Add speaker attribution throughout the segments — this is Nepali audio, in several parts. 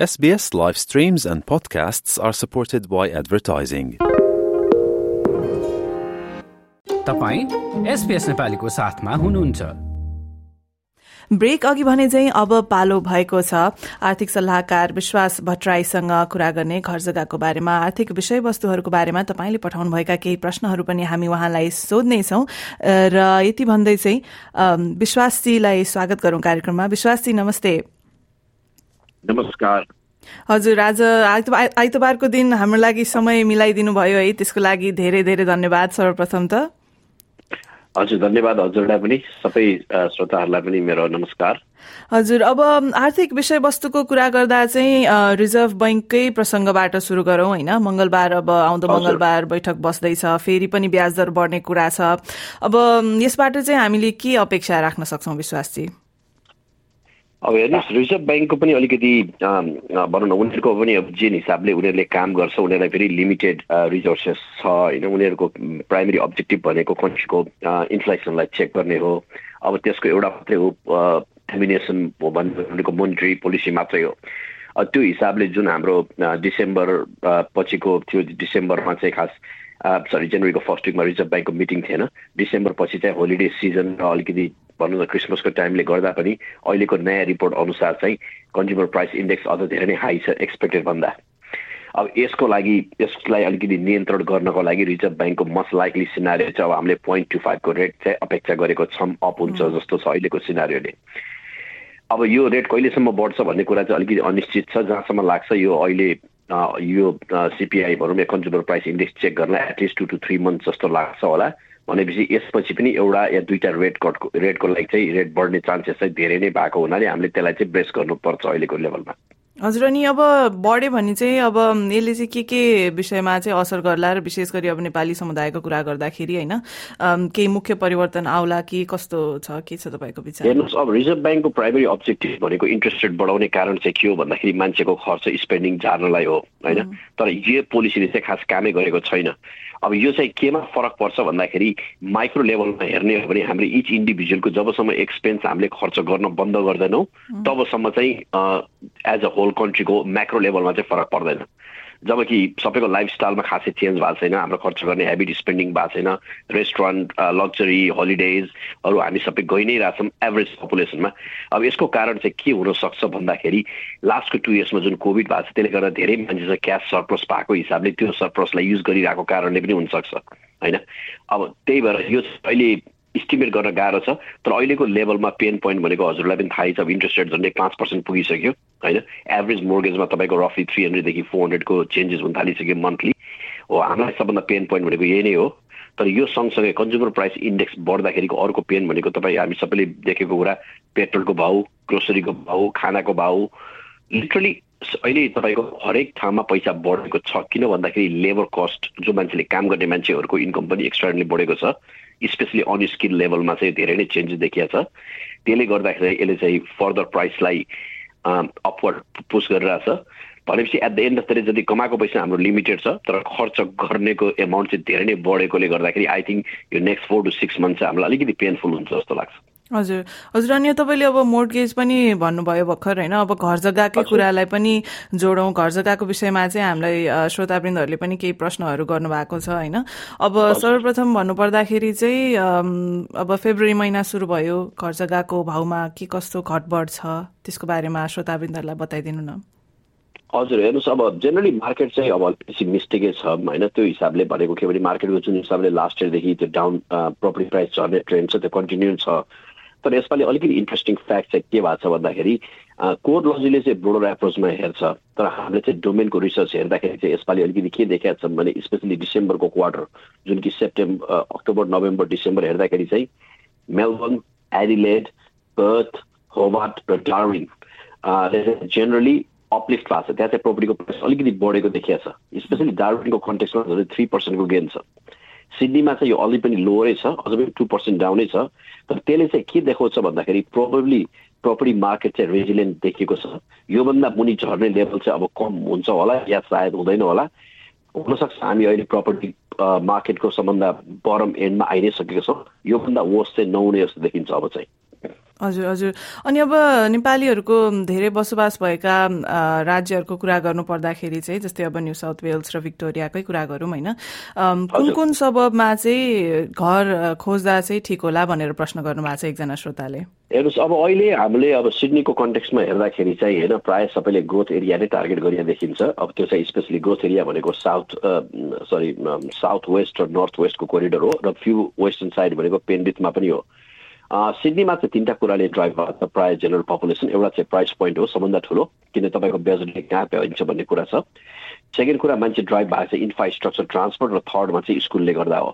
Speaker 1: SBS live streams and podcasts are supported by advertising.
Speaker 2: तपाईँ एसपिएस नेपालीको साथमा हुनुहुन्छ।
Speaker 3: ब्रेक अघि भने चाहिँ अब पालो भएको छ। आर्थिक सल्लाहकार विश्वास भट्टराईसँग कुरा गर्ने घर जग्गाको बारेमा आर्थिक विषयवस्तुहरूको बारेमा तपाईँले पठाउनुभएका केही प्रश्नहरू पनि हामी उहाँलाई सोध्नेछौ। र यति भन्दै चाहिँ विश्वासजीलाई स्वागत गरौं कार्यक्रममा। विश्वासजी नमस्ते।
Speaker 4: नमस्कार।
Speaker 3: हजुर आज आइतबारको दिन हाम्रो लागि समय मिलाइदिनु भयो है त्यसको लागि धेरै धेरै धन्यवाद सर्वप्रथम त।
Speaker 4: हजुर धन्यवाद हजुरलाई पनि सबै श्रोताहरूलाई पनि मेरो नमस्कार।
Speaker 3: हजुर अब आर्थिक विषयवस्तुको कुरा गर्दा चाहिँ रिजर्भ बैङ्ककै प्रसङ्गबाट सुरु गरौँ होइन? मंगलबार अब आउँदो मंगलबार बैठक बस्दैछ फेरि पनि ब्याज दर बढ्ने कुरा छ। अब यसबाट चाहिँ हामीले के अपेक्षा राख्न सक्छौँ विश्वासजी?
Speaker 4: अब हेर्नुहोस् रिजर्भ ब्याङ्कको पनि अलिकति भनौँ न उनीहरूको पनि अब जुन हिसाबले उनीहरूले काम गर्छ उनीहरूलाई फेरि लिमिटेड रिसोर्सेस छ होइन? उनीहरूको प्राइमेरी अब्जेक्टिभ भनेको कन्ट्रीको इन्फ्लेसनलाई चेक गर्ने हो। अब त्यसको एउटा मात्रै हो एमिनेसन हो भन्ने उनीहरूको मोनिटरी पोलिसी मात्रै हो। त्यो हिसाबले जुन हाम्रो डिसेम्बर पछिको थियो डिसेम्बरमा चाहिँ खास सरी जनवरीको फर्स्ट विकमा रिजर्भ ब्याङ्कको मिटिङ थिएन। डिसेम्बर पछि चाहिँ होलिडे सिजन र अलिकति भनौँ न क्रिसमसको टाइमले गर्दा पनि अहिलेको नयाँ रिपोर्ट अनुसार चाहिँ कन्ज्युमर प्राइस इन्डेक्स अझ धेरै नै हाई छ एक्सपेक्टेड भन्दा। अब यसको लागि यसलाई अलिकति नियन्त्रण गर्नको लागि रिजर्भ ब्याङ्कको मस्ट लाइकली सिनारी चाहिँ अब हामीले पोइन्ट टू फाइभको रेट चाहिँ अपेक्षा गरेको छौँ अप हुन्छ जस्तो छ अहिलेको सिनारीले अब यो रेट कहिलेसम्म बढ्छ भन्ने कुरा चाहिँ अलिकति अनिश्चित छ जहाँसम्म लाग्छ यो अहिले यो सिपिआई भनौँ या कन्ज्युमर प्राइस इन्डेक्स चेक गर्न at least two two three month जस्तो लाग्छ होला। भनेपछि यसपछि पनि एउटा या दुईवटा रेट कटको रेटको लागि चाहिँ रेट बढ्ने चान्सेस चाहिँ धेरै नै भएको हुनाले हामीले त्यसलाई चाहिँ ब्रेस गर्नुपर्छ अहिलेको लेभलमा
Speaker 3: हजुर अनि अब बढ्यो भने चाहिँ अब यसले चाहिँ के के विषयमा चाहिँ असर गर्ला र विशेष गरी अब नेपाली समुदायको कुरा गर्दाखेरि होइन केही मुख्य परिवर्तन आउला कि कस्तो छ के छ तपाईँको विचार?
Speaker 4: हेर्नुहोस् अब रिजर्भ ब्याङ्कको प्राइमेरी अब्जेक्टिभ भनेको इन्ट्रेस्ट रेट बढाउने कारण चाहिँ के हो भन्दाखेरि मान्छेको खर्च स्पेन्डिङ झार्नलाई हो होइन? तर यो पोलिसीले चाहिँ खास कामै गरेको छैन। अब यो चाहिँ केमा फरक पर्छ भन्दाखेरि माइक्रो लेभलमा हेर्ने हो भने हाम्रो इच इन्डिभिजुअलको जबसम्म एक्सपेन्स हामीले खर्च गर्न बन्द गर्दैनौँ तबसम्म चाहिँ एज अ होल कन्ट्रीको म्याक्रो लेभलमा चाहिँ फरक पर्दैन। जबकि सबैको लाइफस्टाइलमा खासै चेन्ज भएको छैन हाम्रो खर्च गर्ने हेबिट स्पेन्डिङ भएको छैन रेस्टुरेन्ट लग्जरी हलिडेज अरू हामी सबै गइ नै रहेछौँ एभरेज पपुलेसनमा अब यसको कारण चाहिँ के हुनसक्छ भन्दाखेरि लास्टको टु इयर्समा जुन कोभिड भएको छ त्यसले गर्दा धेरै मान्छे चाहिँ क्यास सरप्लस भएको हिसाबले त्यो सरप्लसलाई युज गरिरहेको कारणले पनि हुनसक्छ होइन? अब त्यही भएर यो अहिले इस्टिमेट गर्न गाह्रो छ तर अहिलेको लेभलमा पेन पोइन्ट भनेको हजुरलाई पनि थाहै छ इन्ट्रेस्ट रेट झन्डै पाँच पर्सेन्ट पुगिसक्यो होइन? एभरेज मोर्गेजमा तपाईँको रफली थ्री हन्ड्रेडदेखि फोर हन्ड्रेडको चेन्जेस हुन थालिसक्यो मन्थली हो हामीलाई सबभन्दा पेन पोइन्ट भनेको यही नै हो। तर यो सँगसँगै कन्ज्युमर प्राइस इन्डेक्स बढ्दाखेरिको अर्को पेन भनेको तपाईँ हामी सबैले देखेको कुरा पेट्रोलको भाउ ग्रोसरीको भाउ खानाको भाउ लिटरली अहिले तपाईँको हरेक ठाउँमा पैसा बढेको छ। किन भन्दाखेरि लेबर कस्ट जो मान्छेले काम गर्ने मान्छेहरूको इन्कम पनि एक्स्ट्राले बढेको छ। स्पेसली अनस्किल लेभलमा चाहिँ धेरै नै चेन्जेस देखिया छ। त्यसले गर्दाखेरि यसले चाहिँ फर्दर प्राइसलाई अपवर्ड पुस गरिरहेछ। भनेपछि at the end of the day जति कमाएको पैसा हाम्रो लिमिटेड छ तर खर्च गर्नेको एमाउन्ट चाहिँ धेरै नै बढेकोले गर्दाखेरि आई थिङ्क यो next four to six month चाहिँ हामीलाई अलिकति पेनफुल हुन्छ जस्तो लाग्छ।
Speaker 3: हजुर। हजुर अनि तपाईँले अब मोर्टगेज पनि भन्नुभयो भर्खर होइन? अब घर जग्गाकै कुरालाई पनि जोडौँ। घर जग्गाको विषयमा चाहिँ हामीलाई श्रोतावृन्दहरूले पनि केही प्रश्नहरू गर्नुभएको छ होइन? अब सर्वप्रथम भन्नुपर्दाखेरि चाहिँ अब फेब्रुअरी महिना सुरु भयो। घर जग्गाको भाउमा के कस्तो घटबढ छ? त्यसको बारेमा श्रोतावृन्दहरूलाई बताइदिनु न।
Speaker 4: हजुर हेर्नुहोस् अब जेनरली मार्केट चाहिँ अब अलिकति मिस्टेकै छ होइन? त्यो हिसाबले भनेको के भने मार्केटको जुन हिसाबले लास्ट इयरदेखि त्यो डाउन प्रपर्टी प्राइस चढ्ने ट्रेन्ड छ त्यो कन्टिन्यू छ। तर यसपालि अलिकति इन्ट्रेस्टिङ फ्याक्ट चाहिँ के भएको छ भन्दाखेरि कोर लजीले चाहिँ ब्रोडर एप्रोचमा हेर्छ तर हामीले चाहिँ डोमेनको रिसर्च हेर्दाखेरि चाहिँ यसपालि अलिकति के देखाएको छ भने स्पेसली डिसेम्बरको क्वार्टर जुन कि सेप्टेम्बर अक्टोबर नोभेम्बर डिसेम्बर हेर्दाखेरि चाहिँ मेलबर्न एडिलेड पर्थ होबार्ट र डार्विन जेनरली अपलिफ्ट भएको छ। त्यहाँ चाहिँ प्रोपर्टीको प्राइस अलिकति बढेको देखिएको छ। स्पेसली डार्विनको कन्टेक्समा थ्री पर्सेन्टको गेन छ। सिडनीमा चाहिँ यो अलि पनि लोवरै छ अझ पनि टू पर्सेन्ट डाउनै छ। तर त्यसले चाहिँ के देखाउँछ भन्दाखेरि प्रोबेबली प्रपर्टी मार्केट चाहिँ रेजिलेन्ट देखिएको छ। योभन्दा मुनि झर्ने लेभल चाहिँ अब कम हुन्छ होला या सायद हुँदैन होला। हुनसक्छ हामी अहिले प्रपर्टी मार्केटको सबभन्दा परम एन्डमा आइ नै सकेको छौँ। योभन्दा वर्स चाहिँ नहुने जस्तो देखिन्छ अब चाहिँ।
Speaker 3: हजुर हजुर। अनि अब नेपालीहरूको धेरै बसोबास भएका राज्यहरूको कुरा गर्नु पर्दाखेरि चाहिँ जस्तै अब न्यू साउथ वेल्स र भिक्टोरियाकै कुरा गरौँ होइन कुन कुन सबबमा चाहिँ घर खोज्दा चाहिँ ठिक होला भनेर प्रश्न गर्नुभएको छ एकजना श्रोताले?
Speaker 4: हेर्नुहोस् अब अहिले हामीले अब सिडनीको कन्टेक्समा हेर्दाखेरि चाहिँ होइन प्रायः सबैले ग्रोथ एरिया नै टार्गेट गरिया देखिन्छ। अब त्यो चाहिँ स्पेसली ग्रोथ एरिया भनेको साउथ सरी साउथ वेस्ट र नर्थ वेस्टको कोरिडोर हो र फ्यु वेस्टर्न साइड भनेको पेनबिथमा पनि हो। सिडनीमा चाहिँ तिनवटा कुराले ड्राइभ भएको छ प्रायः जेनरल पपुलेसन एउटा चाहिँ प्राइस पोइन्ट हो सबभन्दा ठुलो किन तपाईँको बजेटले कहाँ भ्याइन्छ भन्ने कुरा छ। सेकेन्ड कुरा मान्छे ड्राइभ भएको छ इन्फ्रास्ट्रक्चर ट्रान्सपोर्ट र थर्डमा चाहिँ स्कुलले गर्दा हो।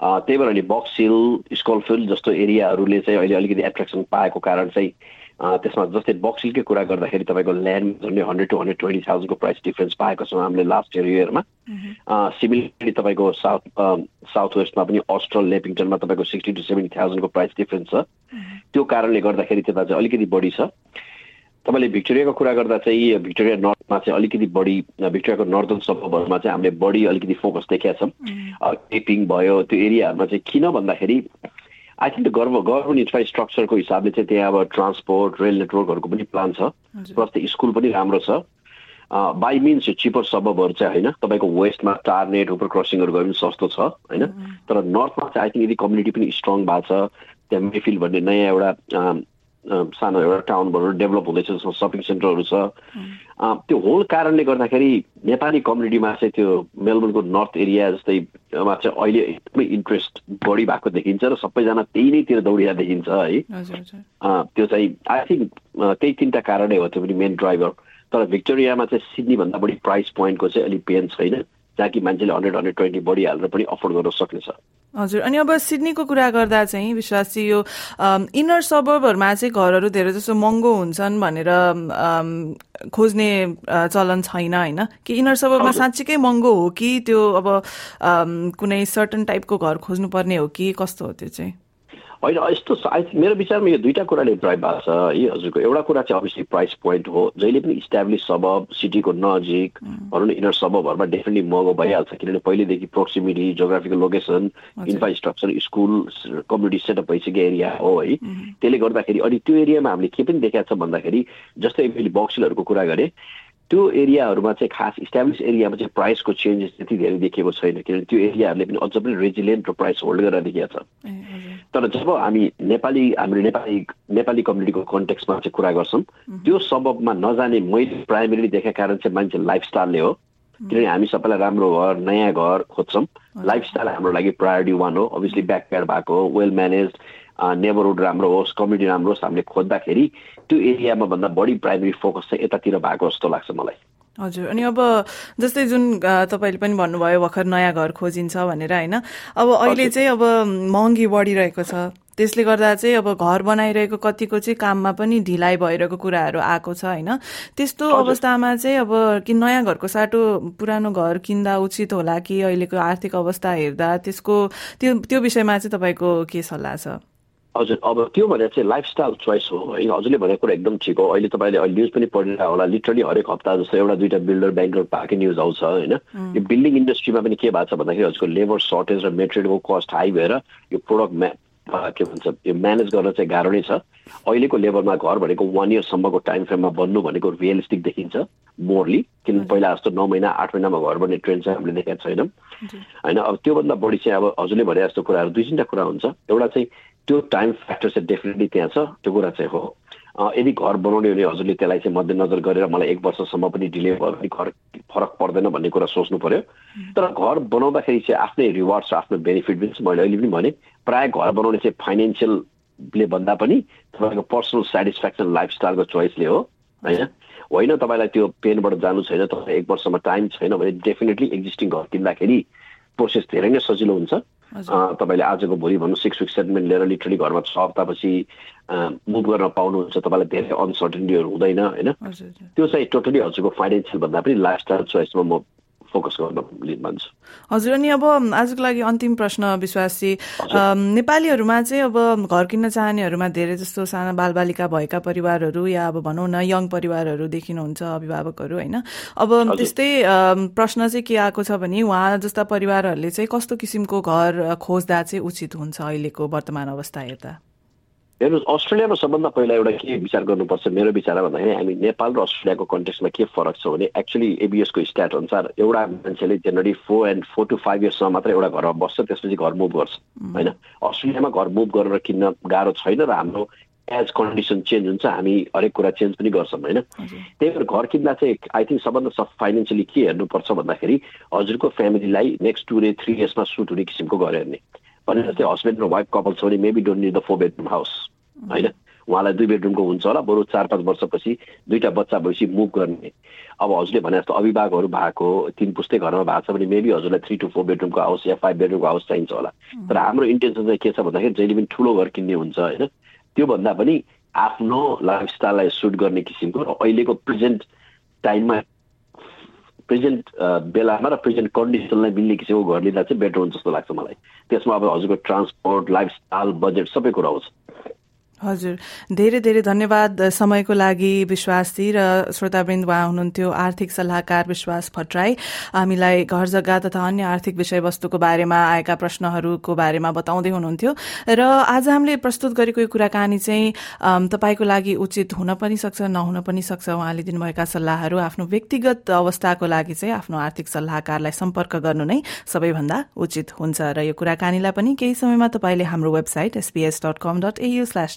Speaker 4: त्यही भएर अहिले बक्स हिल स्कलफिल्ड जस्तो एरियाहरूले चाहिँ अहिले अलिकति एट्र्याक्सन पाएको कारण चाहिँ त्यसमा जस्तै बक्सिलकै कुरा गर्दाखेरि तपाईँको ल्यान्ड झन्डै हन्ड्रेड टु हन्ड्रेड ट्वेन्टी थाउजन्डको प्राइस डिफ्रेन्स पाएको छौँ हामीले लास्ट इयर इयरमा सिमिलरली तपाईँको साउथ साउथ वेस्टमा पनि अस्ट्रल लेपिङटनमा तपाईँको सिक्सटी टु सेभेन्टी थाउजन्डको प्राइस डिफ्रेन्स छ। त्यो कारणले गर्दाखेरि त्यता चाहिँ अलिकति बढी छ। तपाईँले भिक्टोरियाको कुरा गर्दा चाहिँ भिक्टोरिया नर्थमा चाहिँ अलिकति बढी भिक्टोरियाको नर्दर्न सबहरूमा चाहिँ हामीले बढी अलिकति फोकस देखाएको छौँ। टेपिङ भयो त्यो एरियाहरूमा चाहिँ किन भन्दाखेरि आई थिङ्क गर्व गभर्मेन्ट इन्फ्रास्ट्रक्चरको हिसाबले चाहिँ त्यहाँ अब ट्रान्सपोर्ट रेल नेटवर्कहरूको पनि प्लान छ प्लस त्यो स्कुल पनि राम्रो छ बाई मिन्स चिपर सबबहरू चाहिँ होइन तपाईँको वेस्टमा टार्नेट हुपर क्रसिङहरू गयो भने सस्तो छ होइन तर नर्थमा चाहिँ आई थिङ्क यदि कम्युनिटी पनि स्ट्रङ भएको छ त्यहाँ मेफिल भन्ने नयाँ एउटा सानो एउटा टाउनबाट डेभलप हुँदैछ जसमा सपिङ सेन्टरहरू छ। त्यो होल कारणले गर्दाखेरि नेपाली कम्युनिटीमा चाहिँ त्यो मेलबोर्नको नर्थ एरिया जस्तैमा चाहिँ अहिले एकदमै इन्ट्रेस्ट बढी भएको देखिन्छ र सबैजना त्यही नैतिर दौडिरहेको देखिन्छ है। त्यो चाहिँ आई थिङ्क त्यही तिनवटा कारणै हो त्यो पनि मेन ड्राइभर तर भिक्टोरियामा चाहिँ सिडनीभन्दा बढी प्राइस पोइन्टको चाहिँ अलिक पेन छैन। जहाँ कि मान्छेले हन्ड्रेड हन्ड्रेड ट्वेन्टी बढी हालेर पनि अफोर्ड गर्न सक्नेछ
Speaker 3: हजुर अनि अब सिडनीको कुरा गर्दा चाहिँ विश्वास चाहिँ यो इनर सबरहरूमा चाहिँ घरहरू धेरै जस्तो महँगो हुन्छन् भनेर खोज्ने चलन छैन होइन? कि इनर सबरमा साँच्चीकै महँगो हो कि त्यो अब कुनै सर्टन टाइपको घर खोज्नुपर्ने हो कि कस्तो हो त्यो चाहिँ?
Speaker 4: होइन यस्तो आई मेरो विचारमा यो दुईवटा कुराले ड्राइभ भएको छ। है हजुरको एउटा कुरा चाहिँ अभियसली प्राइस पोइन्ट हो। जहिले पनि इस्टाब्लिस सबब सिटीको नजिक भनौँ न इनर सबबहरूमा डेफिनेटली महँगो भइहाल्छ। किनभने पहिलेदेखि proximity geographical location infrastructure school community setup भइसकेको एरिया हो है। त्यसले गर्दाखेरि अनि त्यो एरियामा हामीले के पनि देखाएको छ भन्दाखेरि जस्तै मैले बक्सिलहरूको कुरा गरेँ त्यो एरियाहरूमा चाहिँ खास इस्टाब्लिस एरियामा चाहिँ प्राइसको चेन्जेस त्यति धेरै देखिएको छैन किनभने त्यो एरियाहरूले पनि अझ पनि रेजिलियन्ट र प्राइस होल्ड गरेर देखिएको छ तर जब हामी नेपाली हामीले नेपाली नेपाली कम्युनिटीको कन्टेक्समा चाहिँ कुरा गर्छौँ त्यो सबबमा नजाने मैले प्राइमेरी देखेको कारण चाहिँ मान्छे लाइफस्टाइलले हो। किनभने हामी सबैलाई राम्रो घर नयाँ घर खोज्छौँ। लाइफस्टाइल हाम्रो लागि प्रायोरिटी वान हो। अभियसली ब्याकप्याड भएको वेल म्यानेज नेबरहुड राम्रो होस् कम्युनिटी राम्रो होस् हामीले खोज्दाखेरि त्यो एरियामा भन्दा बढी प्राइमेरी फोकस चाहिँ यतातिर भएको जस्तो लाग्छ मलाई।
Speaker 3: हजुर अनि अब जस्तै जुन तपाईँले पनि भन्नुभयो भर्खर नयाँ घर खोजिन्छ भनेर होइन? अब अहिले चाहिँ अब महँगी बढिरहेको छ। त्यसले गर्दा चाहिँ अब घर बनाइरहेको कतिको चाहिँ काममा पनि ढिलाइ भइरहेको कुराहरू आएको छ होइन? त्यस्तो अवस्थामा चाहिँ अब कि नयाँ घरको साटो पुरानो घर किन्दा उचित होला कि अहिलेको आर्थिक अवस्था हेर्दा त्यसको त्यो त्यो विषयमा चाहिँ तपाईँको के सल्लाह छ?
Speaker 4: हजुर अब त्यो भनेर चाहिँ लाइफस्टाइल चोइस हो। होइन हजुरले भनेको कुरा एकदम ठिक हो। अहिले तपाईँले अहिले न्युज पनि पढिरहेको होला। लिटरली हरेक हप्ता जस्तो एउटा दुइटा बिल्डर ब्याङ्कर पाएकै न्युज आउँछ होइन। यो बिल्डिङ इन्डस्ट्रीमा पनि के भएको छ भन्दाखेरि हजुरको लेबर सर्टेज र मेटेरियलको कस्ट हाई भएर यो प्रोडक्ट म्या के भन्छ यो म्यानेज गर्न चाहिँ गाह्रो नै छ। अहिलेको लेभलमा घर भनेको वान इयरसम्मको टाइम फ्रेममा बन्नु भनेको रियलिस्टिक देखिन्छ मोरली किन पहिला जस्तो नौ महिना आठ महिनामा घर बन्ने ट्रेन्ड चाहिँ हामीले देखाएको छैनौँ। होइन अब त्योभन्दा बढी चाहिँ अब हजुरले भने जस्तो कुराहरू दुई तिनवटा कुरा हुन्छ। एउटा चाहिँ त्यो टाइम फ्याक्टर चाहिँ डेफिनेटली त्यहाँ छ त्यो कुरा चाहिँ हो। यदि घर बनाउने भने हजुरले त्यसलाई चाहिँ मध्यनजर गरेर मलाई एक वर्षसम्म पनि डिले भयो भने घर फरक पर्दैन भन्ने कुरा सोच्नु पर्यो। तर घर बनाउँदाखेरि चाहिँ आफ्नै रिवार्ड छ आफ्नो बेनिफिट पनि मैले अहिले पनि भने प्रायः घर बनाउने चाहिँ फाइनेन्सियलले भन्दा पनि तपाईँको पर्सनल सेटिस्फ्याक्सन लाइफस्टाइलको चोइसले हो होइन? होइन तपाईँलाई त्यो पेनबाट जानु छैन तपाईँ एक वर्षमा टाइम छैन भने डेफिनेटली एक्जिस्टिङ घर किन्दाखेरि प्रोसेस धेरै नै सजिलो हुन्छ। तपाईँले आजको भोलि भन्नु सिक्स विक सेटलमेन्ट लिएर लिटरली घरमा छ हप्तापछि मुभ गर्न पाउनुहुन्छ तपाईँलाई धेरै अनसर्टेन्टीहरू हुँदैन होइन? त्यो चाहिँ टोटली हजुरको फाइनेन्सियल भन्दा पनि लाइफस्टाइल चोइसमा म फोकस गर्न भन्छु
Speaker 3: हजुर अनि अब आजको लागि अन्तिम प्रश्न विश्वासी नेपालीहरूमा चाहिँ अब घर किन्न चाहनेहरूमा धेरै जस्तो साना बालबालिका भएका परिवारहरू या अब भनौँ न यङ परिवारहरू देखिनुहुन्छ अभिभावकहरू होइन? अब त्यस्तै प्रश्न चाहिँ के आएको छ भने उहाँ जस्ता परिवारहरूले चाहिँ कस्तो किसिमको घर खोज्दा चाहिँ उचित हुन्छ अहिलेको वर्तमान अवस्था हेर्दा?
Speaker 4: हेर्नुहोस् अस्ट्रेलियामा सबभन्दा पहिला एउटा के विचार गर्नुपर्छ मेरो विचार भन्दाखेरि हामी नेपाल र अस्ट्रेलियाको कन्टेक्समा के फरक छ भने एक्चुली एबिएसको स्ट्याट अनुसार एउटा मान्छेले generally four and four to five इयर्ससम्म मात्रै एउटा घरमा बस्छ त्यसपछि घर मुभ गर्छ होइन? अस्ट्रेलियामा घर मुभ गरेर किन्न गाह्रो छैन र हाम्रो एज कन्डिसन चेन्ज हुन्छ हामी हरेक कुरा चेन्ज पनि गर्छौँ होइन? त्यही भएर घर किन्दा चाहिँ आई थिङ्क सबभन्दा सब फाइनेन्सियली के हेर्नुपर्छ भन्दाखेरि हजुरको फ्यामिलीलाई नेक्स्ट टु थ्री इयर्समा सुट हुने किसिमको घर हेर्ने। भने जस्तै हस्बेन्ड र वाइफ कपल छ भने maybe don't need the four bedroom house होइन? उहाँलाई दुई बेडरुमको हुन्छ होला बरु चार पाँच वर्षपछि दुईवटा बच्चा भएपछि मुभ गर्ने। अब हजुरले भने जस्तो अभिभावकहरू भएको तिन पुस्तै घरमा भएको छ भने मेबी हजुरलाई थ्री टू फोर बेडरुमको हाउस या फाइभ बेडरुमको हाउस चाहिन्छ होला। तर हाम्रो इन्टेन्सन चाहिँ के छ भन्दाखेरि जहिले पनि ठुलो घर किन्ने हुन्छ होइन? त्योभन्दा पनि आफ्नो लाइफस्टाइललाई सुट गर्ने किसिमको र अहिलेको प्रेजेन्ट टाइममा प्रेजेन्ट बेलामा र प्रेजेन्ट कन्डिसनलाई मिल्ने किसिमको घर लिँदा चाहिँ बेटर हुन्छ जस्तो लाग्छ मलाई। त्यसमा अब हजुरको ट्रान्सपोर्ट लाइफस्टाइल बजेट सबै कुरा आउँछ।
Speaker 3: हजुर। धेरै धेरै धन्यवाद समयको लागि विश्वासजी र श्रोतावृन्द उहाँ हुनुहुन्थ्यो आर्थिक सल्लाहकार विश्वास भट्टराई। हामीलाई घर जग्गा तथा अन्य आर्थिक विषयवस्तुको बारेमा आएका प्रश्नहरूको बारेमा बताउँदै हुनुहुन्थ्यो। र आज हामीले प्रस्तुत गरेको यो कुराकानी चाहिँ तपाईँको लागि उचित हुन पनि सक्छ नहुन पनि सक्छ उहाँले दिनुभएका सल्लाहहरू आफ्नो व्यक्तिगत अवस्थाको लागि चाहिँ आफ्नो आर्थिक सल्लाहकारलाई सम्पर्क गर्नु नै सबैभन्दा उचित हुन्छ। र यो कुराकानीलाई पनि केही समयमा तपाईँले हाम्रो website SBS dot com dot AU slash